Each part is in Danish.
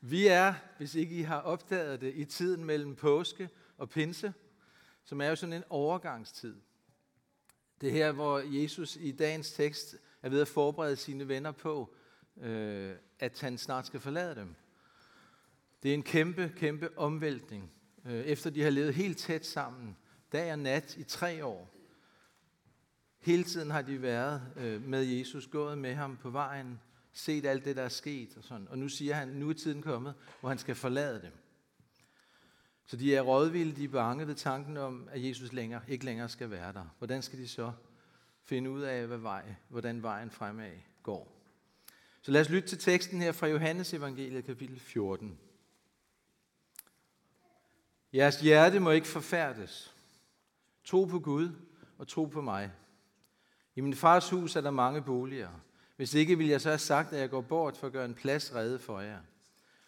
Vi er, hvis ikke I har opdaget det, i tiden mellem påske og pinse, som er jo sådan en overgangstid. Det her, hvor Jesus i dagens tekst er ved at forberede sine venner på, øh, at han snart skal forlade dem. Det er en kæmpe, kæmpe omvæltning. Øh, efter de har levet helt tæt sammen, dag og nat i tre år. Hele tiden har de været øh, med Jesus, gået med ham på vejen, set alt det, der er sket. Og, sådan. og nu siger han, nu er tiden kommet, hvor han skal forlade dem. Så de er rådvilde, de er bange ved tanken om, at Jesus længere, ikke længere skal være der. Hvordan skal de så finde ud af, hvad vej, hvordan vejen fremad går? Så lad os lytte til teksten her fra Johannes evangeliet kapitel 14. Jeres hjerte må ikke forfærdes. Tro på Gud og tro på mig. I min fars hus er der mange boliger. Hvis ikke vil jeg så have sagt, at jeg går bort for at gøre en plads redde for jer.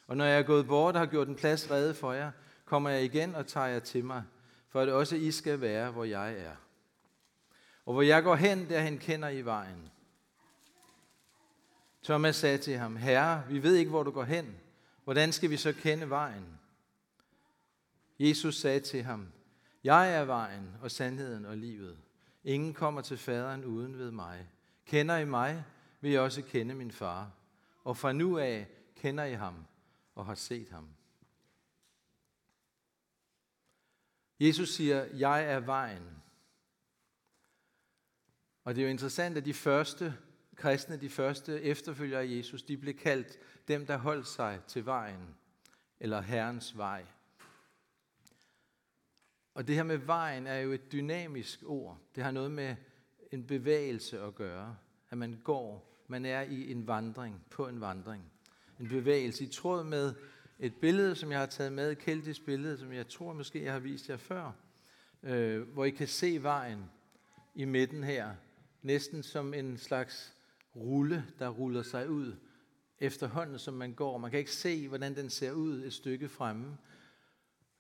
Og når jeg er gået bort og har gjort en plads redde for jer, kommer jeg igen og tager jer til mig, for at også I skal være, hvor jeg er. Og hvor jeg går hen, derhen kender I vejen. Thomas sagde til ham, Herre, vi ved ikke, hvor du går hen. Hvordan skal vi så kende vejen? Jesus sagde til ham, Jeg er vejen og sandheden og livet. Ingen kommer til faderen uden ved mig. Kender I mig, vil jeg også kende min far. Og fra nu af kender I ham og har set ham. Jesus siger, jeg er vejen. Og det er jo interessant, at de første kristne, de første efterfølgere af Jesus, de blev kaldt dem, der holdt sig til vejen, eller Herrens vej. Og det her med vejen er jo et dynamisk ord. Det har noget med en bevægelse at gøre. At man går, man er i en vandring, på en vandring. En bevægelse i tråd med et billede, som jeg har taget med, et keltisk billede, som jeg tror måske, jeg har vist jer før, øh, hvor I kan se vejen i midten her, næsten som en slags rulle, der ruller sig ud efterhånden, som man går. Man kan ikke se, hvordan den ser ud et stykke fremme,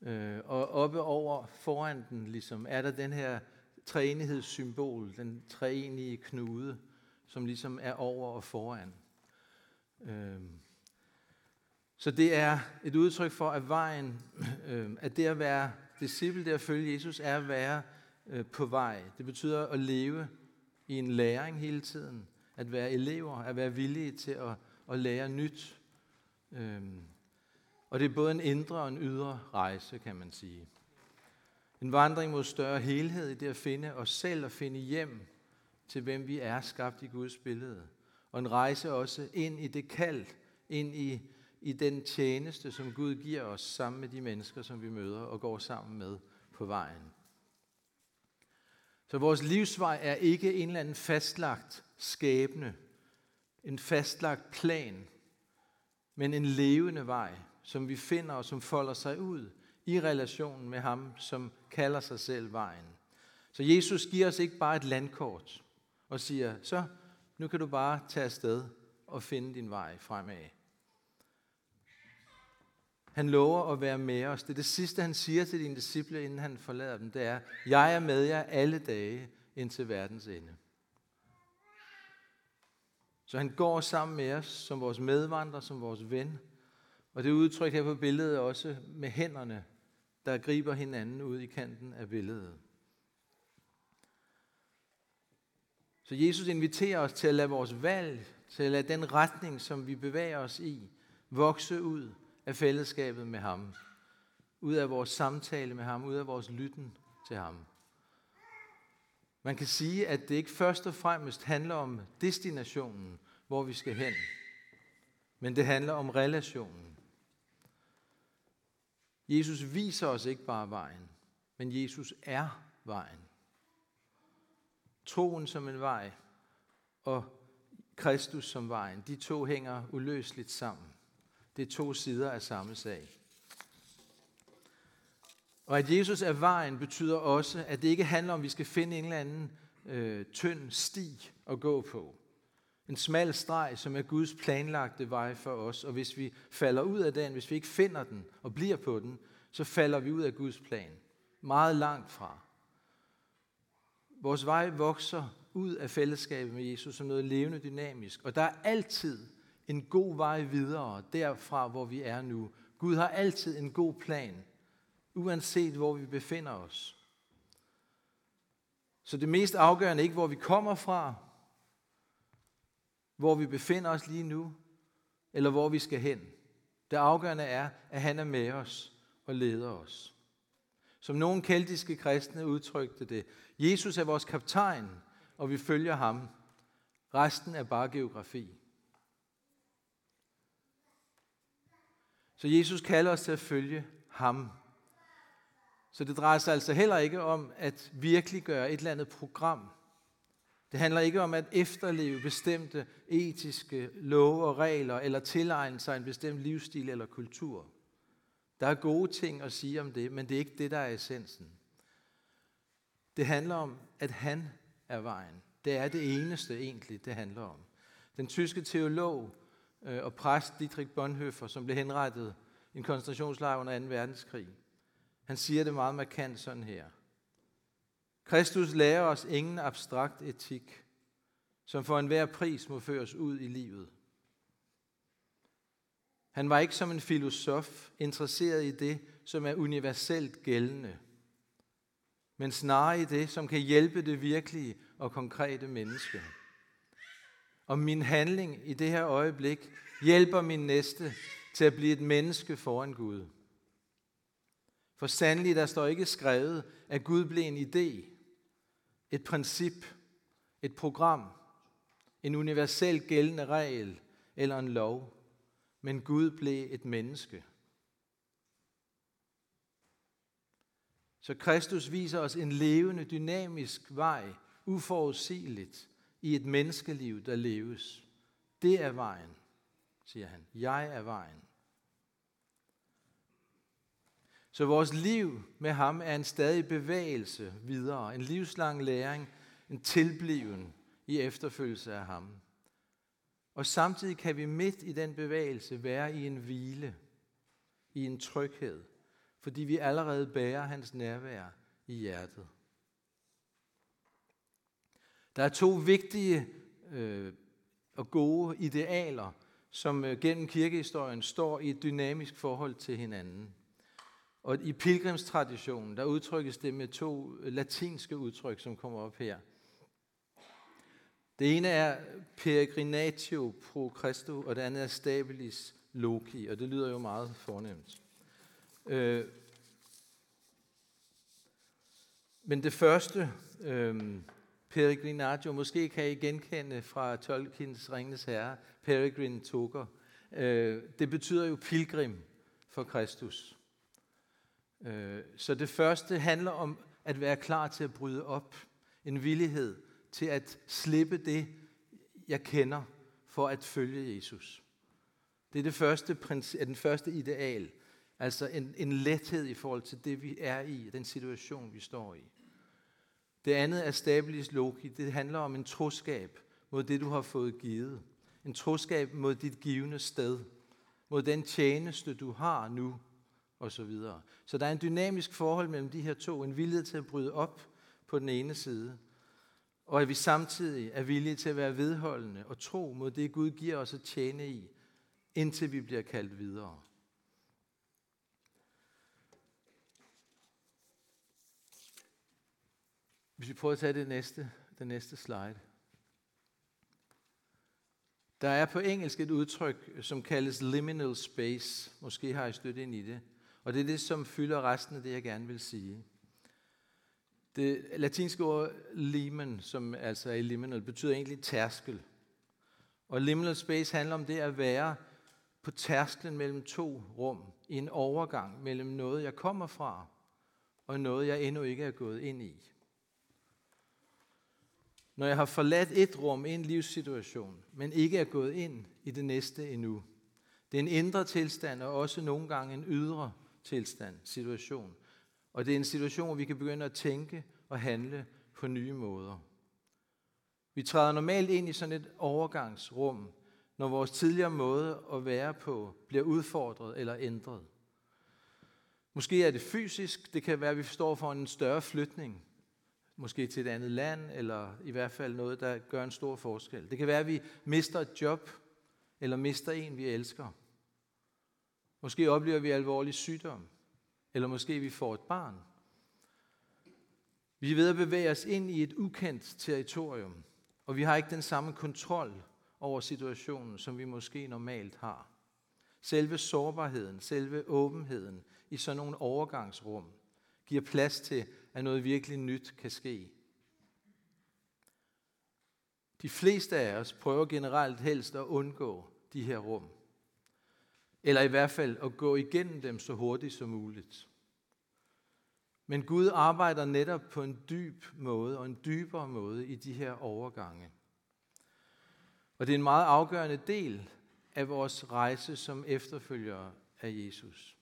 Øh, og oppe over foran den ligesom, er der den her træenighedssymbol, den treenige knude, som ligesom er over og foran. Øhm, så det er et udtryk for, at vejen, øhm, at det at være disciple, det at følge Jesus, er at være øh, på vej. Det betyder at leve i en læring hele tiden. At være elever, at være villige til at, at lære nyt. Øhm, og det er både en indre og en ydre rejse, kan man sige. En vandring mod større helhed i det at finde os selv og finde hjem til, hvem vi er skabt i Guds billede. Og en rejse også ind i det kald, ind i, i den tjeneste, som Gud giver os sammen med de mennesker, som vi møder og går sammen med på vejen. Så vores livsvej er ikke en eller anden fastlagt skæbne, en fastlagt plan, men en levende vej, som vi finder og som folder sig ud i relationen med ham, som kalder sig selv vejen. Så Jesus giver os ikke bare et landkort og siger, så nu kan du bare tage afsted og finde din vej fremad. Han lover at være med os. Det er det sidste, han siger til dine disciple, inden han forlader dem. Det er, jeg er med jer alle dage indtil verdens ende. Så han går sammen med os som vores medvandrer, som vores ven, og det er udtrykt her på billedet også med hænderne, der griber hinanden ud i kanten af billedet. Så Jesus inviterer os til at lade vores valg, til at lade den retning, som vi bevæger os i, vokse ud af fællesskabet med ham. Ud af vores samtale med ham, ud af vores lytten til ham. Man kan sige, at det ikke først og fremmest handler om destinationen, hvor vi skal hen, men det handler om relationen. Jesus viser os ikke bare vejen, men Jesus er vejen. Troen som en vej og Kristus som vejen, de to hænger uløseligt sammen. Det er to sider af samme sag. Og at Jesus er vejen betyder også, at det ikke handler om, at vi skal finde en eller anden øh, tynd sti at gå på. En smal streg, som er Guds planlagte vej for os. Og hvis vi falder ud af den, hvis vi ikke finder den og bliver på den, så falder vi ud af Guds plan. Meget langt fra. Vores vej vokser ud af fællesskabet med Jesus som noget levende dynamisk. Og der er altid en god vej videre derfra, hvor vi er nu. Gud har altid en god plan, uanset hvor vi befinder os. Så det mest afgørende er ikke, hvor vi kommer fra, hvor vi befinder os lige nu, eller hvor vi skal hen. Det afgørende er, at han er med os og leder os. Som nogle keltiske kristne udtrykte det, Jesus er vores kaptajn, og vi følger ham. Resten er bare geografi. Så Jesus kalder os til at følge ham. Så det drejer sig altså heller ikke om at virkelig gøre et eller andet program. Det handler ikke om at efterleve bestemte etiske love og regler, eller tilegne sig en bestemt livsstil eller kultur. Der er gode ting at sige om det, men det er ikke det, der er essensen. Det handler om, at han er vejen. Det er det eneste egentlig, det handler om. Den tyske teolog øh, og præst Dietrich Bonhoeffer, som blev henrettet i en koncentrationslejr under 2. verdenskrig, han siger det meget markant sådan her. Kristus lærer os ingen abstrakt etik, som for enhver pris må føres ud i livet. Han var ikke som en filosof interesseret i det, som er universelt gældende, men snarere i det, som kan hjælpe det virkelige og konkrete menneske. Om min handling i det her øjeblik hjælper min næste til at blive et menneske foran Gud. For sandelig, der står ikke skrevet, at Gud blev en idé, et princip, et program, en universel gældende regel eller en lov, men Gud blev et menneske. Så Kristus viser os en levende, dynamisk vej, uforudsigeligt, i et menneskeliv, der leves. Det er vejen, siger han. Jeg er vejen. Så vores liv med ham er en stadig bevægelse videre, en livslang læring, en tilbliven i efterfølgelse af ham. Og samtidig kan vi midt i den bevægelse være i en hvile, i en tryghed, fordi vi allerede bærer hans nærvær i hjertet. Der er to vigtige øh, og gode idealer, som øh, gennem kirkehistorien står i et dynamisk forhold til hinanden. Og i pilgrimstraditionen, der udtrykkes det med to øh, latinske udtryk, som kommer op her. Det ene er peregrinatio pro Christo, og det andet er stabilis loci, og det lyder jo meget fornemt. Øh, men det første, øh, peregrinatio, måske kan I genkende fra Tolkiens Ringens Herre, peregrin Toker. Øh, det betyder jo pilgrim for Kristus. Øh, så det første handler om at være klar til at bryde op. En villighed til at slippe det, jeg kender, for at følge Jesus. Det er det første, er den første ideal. Altså en, en lethed i forhold til det, vi er i, den situation, vi står i. Det andet er stabilis logi. Det handler om en troskab mod det, du har fået givet. En troskab mod dit givende sted. Mod den tjeneste, du har nu og så videre. Så der er en dynamisk forhold mellem de her to, en vilje til at bryde op på den ene side, og at vi samtidig er villige til at være vedholdende og tro mod det, Gud giver os at tjene i, indtil vi bliver kaldt videre. Hvis vi prøver at tage det næste, den næste slide. Der er på engelsk et udtryk, som kaldes liminal space. Måske har I stødt ind i det. Og det er det, som fylder resten af det, jeg gerne vil sige. Det latinske ord limen, som altså er liminal, betyder egentlig tærskel. Og liminal space handler om det at være på tærsklen mellem to rum, i en overgang mellem noget, jeg kommer fra, og noget, jeg endnu ikke er gået ind i. Når jeg har forladt et rum, en livssituation, men ikke er gået ind i det næste endnu. Det er en indre tilstand, og også nogle gange en ydre tilstand, situation. Og det er en situation, hvor vi kan begynde at tænke og handle på nye måder. Vi træder normalt ind i sådan et overgangsrum, når vores tidligere måde at være på bliver udfordret eller ændret. Måske er det fysisk, det kan være, at vi står for en større flytning, måske til et andet land, eller i hvert fald noget, der gør en stor forskel. Det kan være, at vi mister et job, eller mister en, vi elsker. Måske oplever vi alvorlig sygdom, eller måske vi får et barn. Vi er ved at bevæge os ind i et ukendt territorium, og vi har ikke den samme kontrol over situationen, som vi måske normalt har. Selve sårbarheden, selve åbenheden i sådan nogle overgangsrum giver plads til, at noget virkelig nyt kan ske. De fleste af os prøver generelt helst at undgå de her rum. Eller i hvert fald at gå igennem dem så hurtigt som muligt. Men Gud arbejder netop på en dyb måde og en dybere måde i de her overgange. Og det er en meget afgørende del af vores rejse som efterfølgere af Jesus.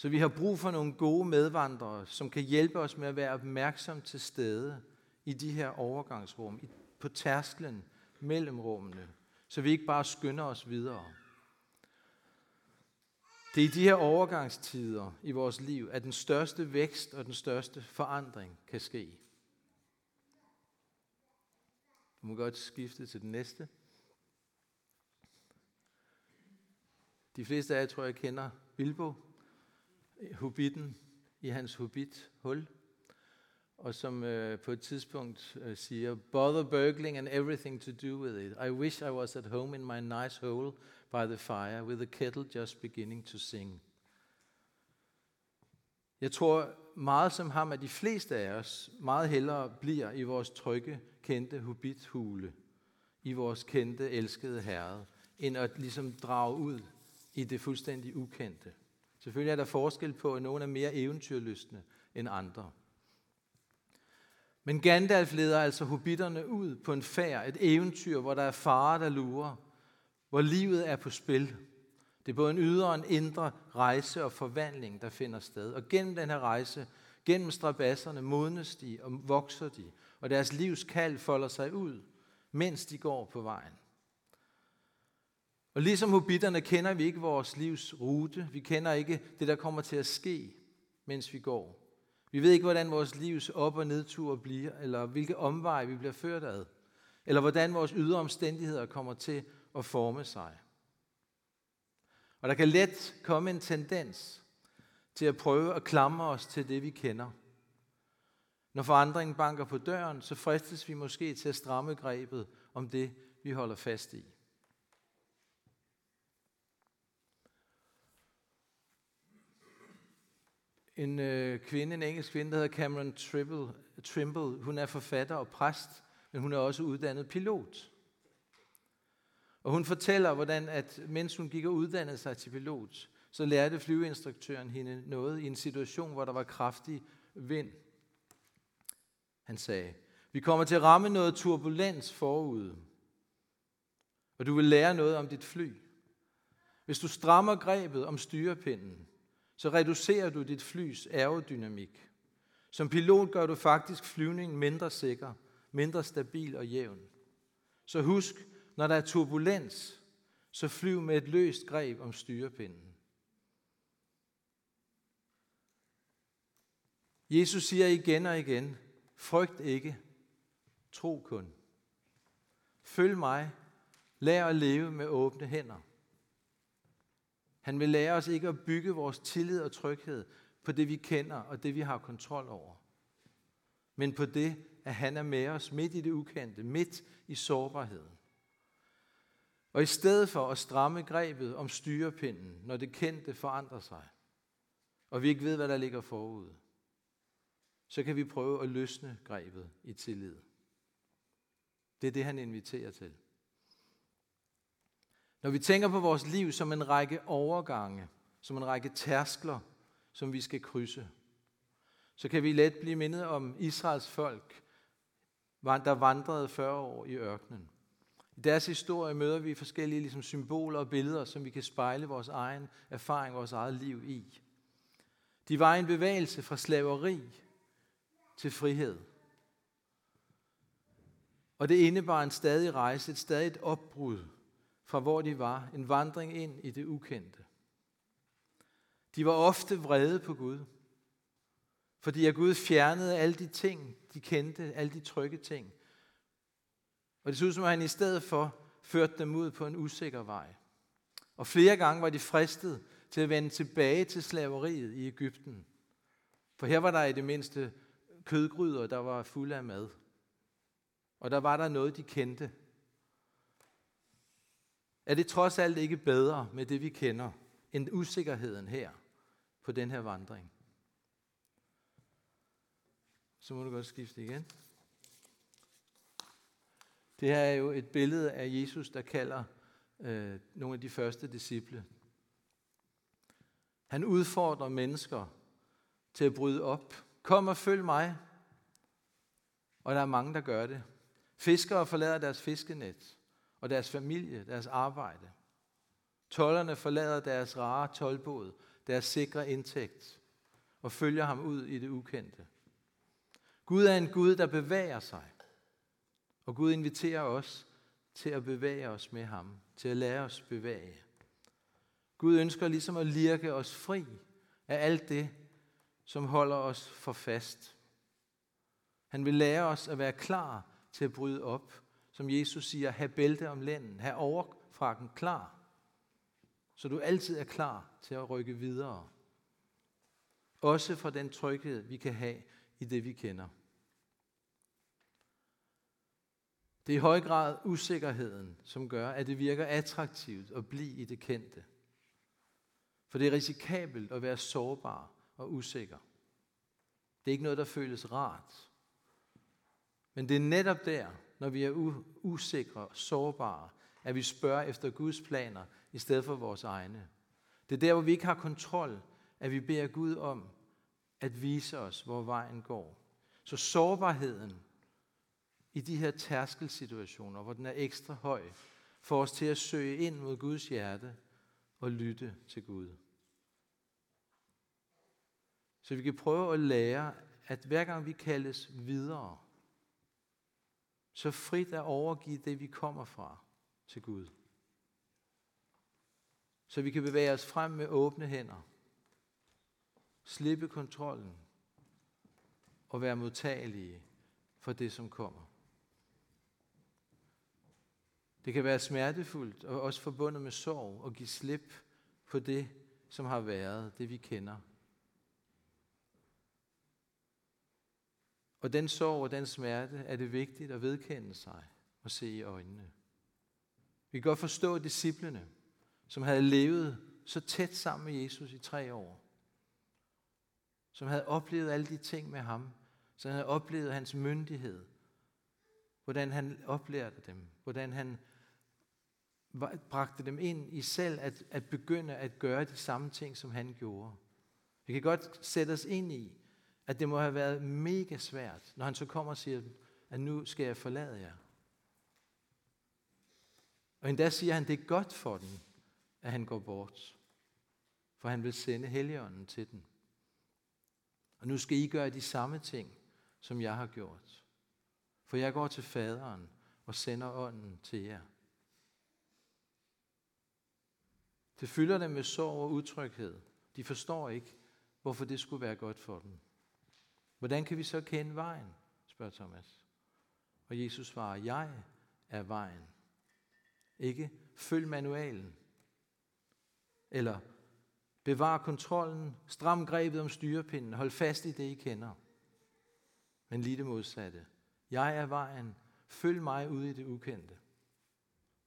Så vi har brug for nogle gode medvandrere, som kan hjælpe os med at være opmærksom til stede i de her overgangsrum, på tærsklen mellem rummene, så vi ikke bare skynder os videre. Det er i de her overgangstider i vores liv, at den største vækst og den største forandring kan ske. Du må godt skifte til den næste. De fleste af jer tror jeg kender Bilbo, hobitten i hans hobbit-hul, og som øh, på et tidspunkt øh, siger, Bother burgling and everything to do with it. I wish I was at home in my nice hole by the fire with the kettle just beginning to sing. Jeg tror meget som ham, at de fleste af os meget hellere bliver i vores trygge, kendte hobbithule, i vores kendte, elskede herre, end at ligesom drage ud i det fuldstændig ukendte. Selvfølgelig er der forskel på, at nogen er mere eventyrlystne end andre. Men Gandalf leder altså hobitterne ud på en færd, et eventyr, hvor der er fare, der lurer, hvor livet er på spil. Det er både en ydre og en indre rejse og forvandling, der finder sted. Og gennem den her rejse, gennem strabasserne, modnes de og vokser de, og deres livs kald folder sig ud, mens de går på vejen. Og ligesom hobitterne kender vi ikke vores livs rute. Vi kender ikke det, der kommer til at ske, mens vi går. Vi ved ikke, hvordan vores livs op- og nedtur bliver, eller hvilke omveje vi bliver ført ad, eller hvordan vores ydre omstændigheder kommer til at forme sig. Og der kan let komme en tendens til at prøve at klamre os til det, vi kender. Når forandringen banker på døren, så fristes vi måske til at stramme grebet om det, vi holder fast i. en øh, kvinde, en engelsk kvinde, der hedder Cameron Trimble, Trimble. Hun er forfatter og præst, men hun er også uddannet pilot. Og hun fortæller, hvordan at mens hun gik og uddannede sig til pilot, så lærte flyveinstruktøren hende noget i en situation, hvor der var kraftig vind. Han sagde, vi kommer til at ramme noget turbulens forud, og du vil lære noget om dit fly. Hvis du strammer grebet om styrepinden, så reducerer du dit flys aerodynamik. Som pilot gør du faktisk flyvningen mindre sikker, mindre stabil og jævn. Så husk, når der er turbulens, så flyv med et løst greb om styrepinden. Jesus siger igen og igen, frygt ikke, tro kun. Følg mig, lær at leve med åbne hænder. Han vil lære os ikke at bygge vores tillid og tryghed på det, vi kender og det, vi har kontrol over. Men på det, at han er med os midt i det ukendte, midt i sårbarheden. Og i stedet for at stramme grebet om styrepinden, når det kendte forandrer sig, og vi ikke ved, hvad der ligger forud, så kan vi prøve at løsne grebet i tillid. Det er det, han inviterer til. Når vi tænker på vores liv som en række overgange, som en række tærskler, som vi skal krydse, så kan vi let blive mindet om Israels folk, der vandrede 40 år i ørkenen. I deres historie møder vi forskellige ligesom symboler og billeder, som vi kan spejle vores egen erfaring, vores eget liv i. De var en bevægelse fra slaveri til frihed. Og det indebar en stadig rejse, et stadigt opbrud fra hvor de var, en vandring ind i det ukendte. De var ofte vrede på Gud, fordi at Gud fjernede alle de ting, de kendte, alle de trygge ting. Og det så ud som, at han i stedet for førte dem ud på en usikker vej. Og flere gange var de fristet til at vende tilbage til slaveriet i Ægypten. For her var der i det mindste kødgryder, der var fulde af mad. Og der var der noget, de kendte. Er det trods alt ikke bedre med det, vi kender, end usikkerheden her på den her vandring? Så må du godt skifte igen. Det her er jo et billede af Jesus, der kalder øh, nogle af de første disciple. Han udfordrer mennesker til at bryde op. Kom og følg mig. Og der er mange, der gør det. Fiskere forlader deres fiskenet og deres familie, deres arbejde. Tollerne forlader deres rare tolvbåd, deres sikre indtægt og følger ham ud i det ukendte. Gud er en Gud, der bevæger sig. Og Gud inviterer os til at bevæge os med ham, til at lære os bevæge. Gud ønsker ligesom at lirke os fri af alt det, som holder os for fast. Han vil lære os at være klar til at bryde op. Som Jesus siger, have bælte om lænden, have overfrakken klar, så du altid er klar til at rykke videre. Også for den tryghed, vi kan have i det, vi kender. Det er i høj grad usikkerheden, som gør, at det virker attraktivt at blive i det kendte. For det er risikabelt at være sårbar og usikker. Det er ikke noget, der føles rart. Men det er netop der, når vi er usikre og sårbare, at vi spørger efter Guds planer i stedet for vores egne. Det er der, hvor vi ikke har kontrol, at vi beder Gud om at vise os, hvor vejen går. Så sårbarheden i de her tærskelsituationer, hvor den er ekstra høj, får os til at søge ind mod Guds hjerte og lytte til Gud. Så vi kan prøve at lære, at hver gang vi kaldes videre, så frit at overgive det, vi kommer fra, til Gud. Så vi kan bevæge os frem med åbne hænder, slippe kontrollen og være modtagelige for det, som kommer. Det kan være smertefuldt og også forbundet med sorg at give slip på det, som har været, det vi kender. Og den sorg og den smerte er det vigtigt at vedkende sig og se i øjnene. Vi kan godt forstå disciplene, som havde levet så tæt sammen med Jesus i tre år. Som havde oplevet alle de ting med ham. Som havde oplevet hans myndighed. Hvordan han oplærte dem. Hvordan han bragte dem ind i selv at, at begynde at gøre de samme ting, som han gjorde. Vi kan godt sætte os ind i, at det må have været mega svært, når han så kommer og siger, at nu skal jeg forlade jer. Og endda siger han, at det er godt for den, at han går bort. For han vil sende Helligånden til den. Og nu skal I gøre de samme ting, som jeg har gjort. For jeg går til faderen og sender ånden til jer. Det fylder dem med sorg og utryghed. De forstår ikke, hvorfor det skulle være godt for dem. Hvordan kan vi så kende vejen, spørger Thomas. Og Jesus svarer, jeg er vejen. Ikke følg manualen. Eller bevar kontrollen, stram grebet om styrepinden, hold fast i det, I kender. Men lige det modsatte. Jeg er vejen. Følg mig ud i det ukendte.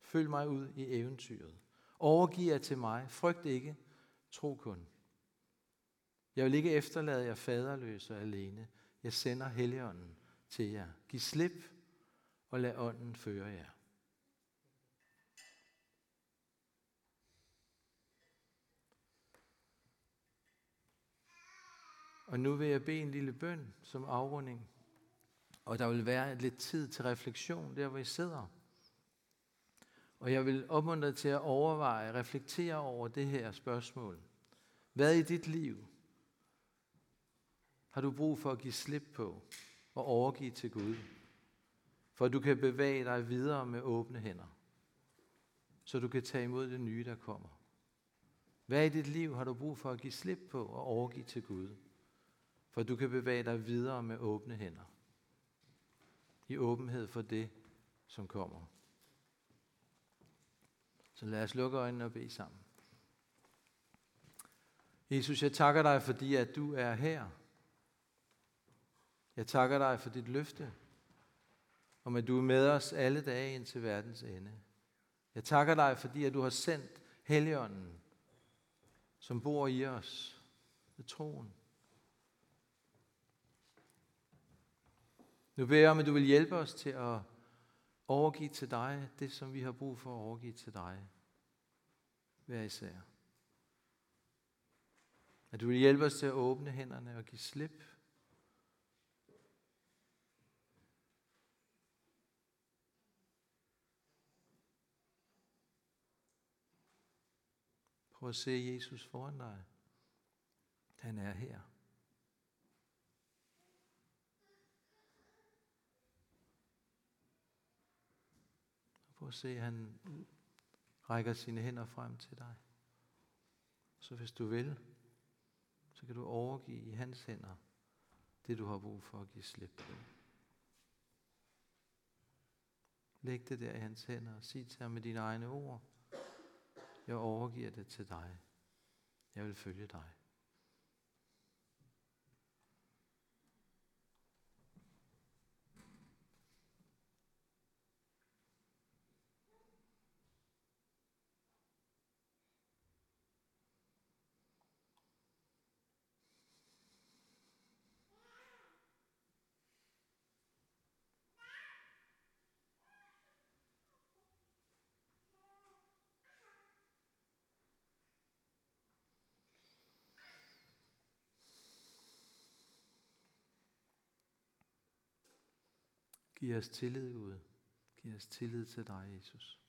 Følg mig ud i eventyret. Overgiv jer til mig. Frygt ikke. Tro kun. Jeg vil ikke efterlade jer faderløse og alene. Jeg sender Helligånden til jer. Giv slip og lad ånden føre jer. Og nu vil jeg bede en lille bøn som afrunding. Og der vil være lidt tid til refleksion der, hvor I sidder. Og jeg vil opmuntre dig til at overveje, reflektere over det her spørgsmål. Hvad i dit liv har du brug for at give slip på og overgive til Gud, for at du kan bevæge dig videre med åbne hænder, så du kan tage imod det nye, der kommer. Hvad i dit liv har du brug for at give slip på og overgive til Gud, for at du kan bevæge dig videre med åbne hænder, i åbenhed for det, som kommer. Så lad os lukke øjnene og bede sammen. Jesus, jeg takker dig, fordi at du er her. Jeg takker dig for dit løfte, om at du er med os alle dage ind til verdens ende. Jeg takker dig, fordi at du har sendt Helligånden, som bor i os med troen. Nu beder jeg om, at du vil hjælpe os til at overgive til dig det, som vi har brug for at overgive til dig. Hver især. At du vil hjælpe os til at åbne hænderne og give slip. Prøv at se Jesus foran dig. Han er her. Prøv at se, at han rækker sine hænder frem til dig. Så hvis du vil, så kan du overgive i hans hænder det, du har brug for at give slip på. Læg det der i hans hænder og sig til ham med dine egne ord. Jeg overgiver det til dig. Jeg vil følge dig. Giv os tillid, Gud. Giv os tillid til dig, Jesus.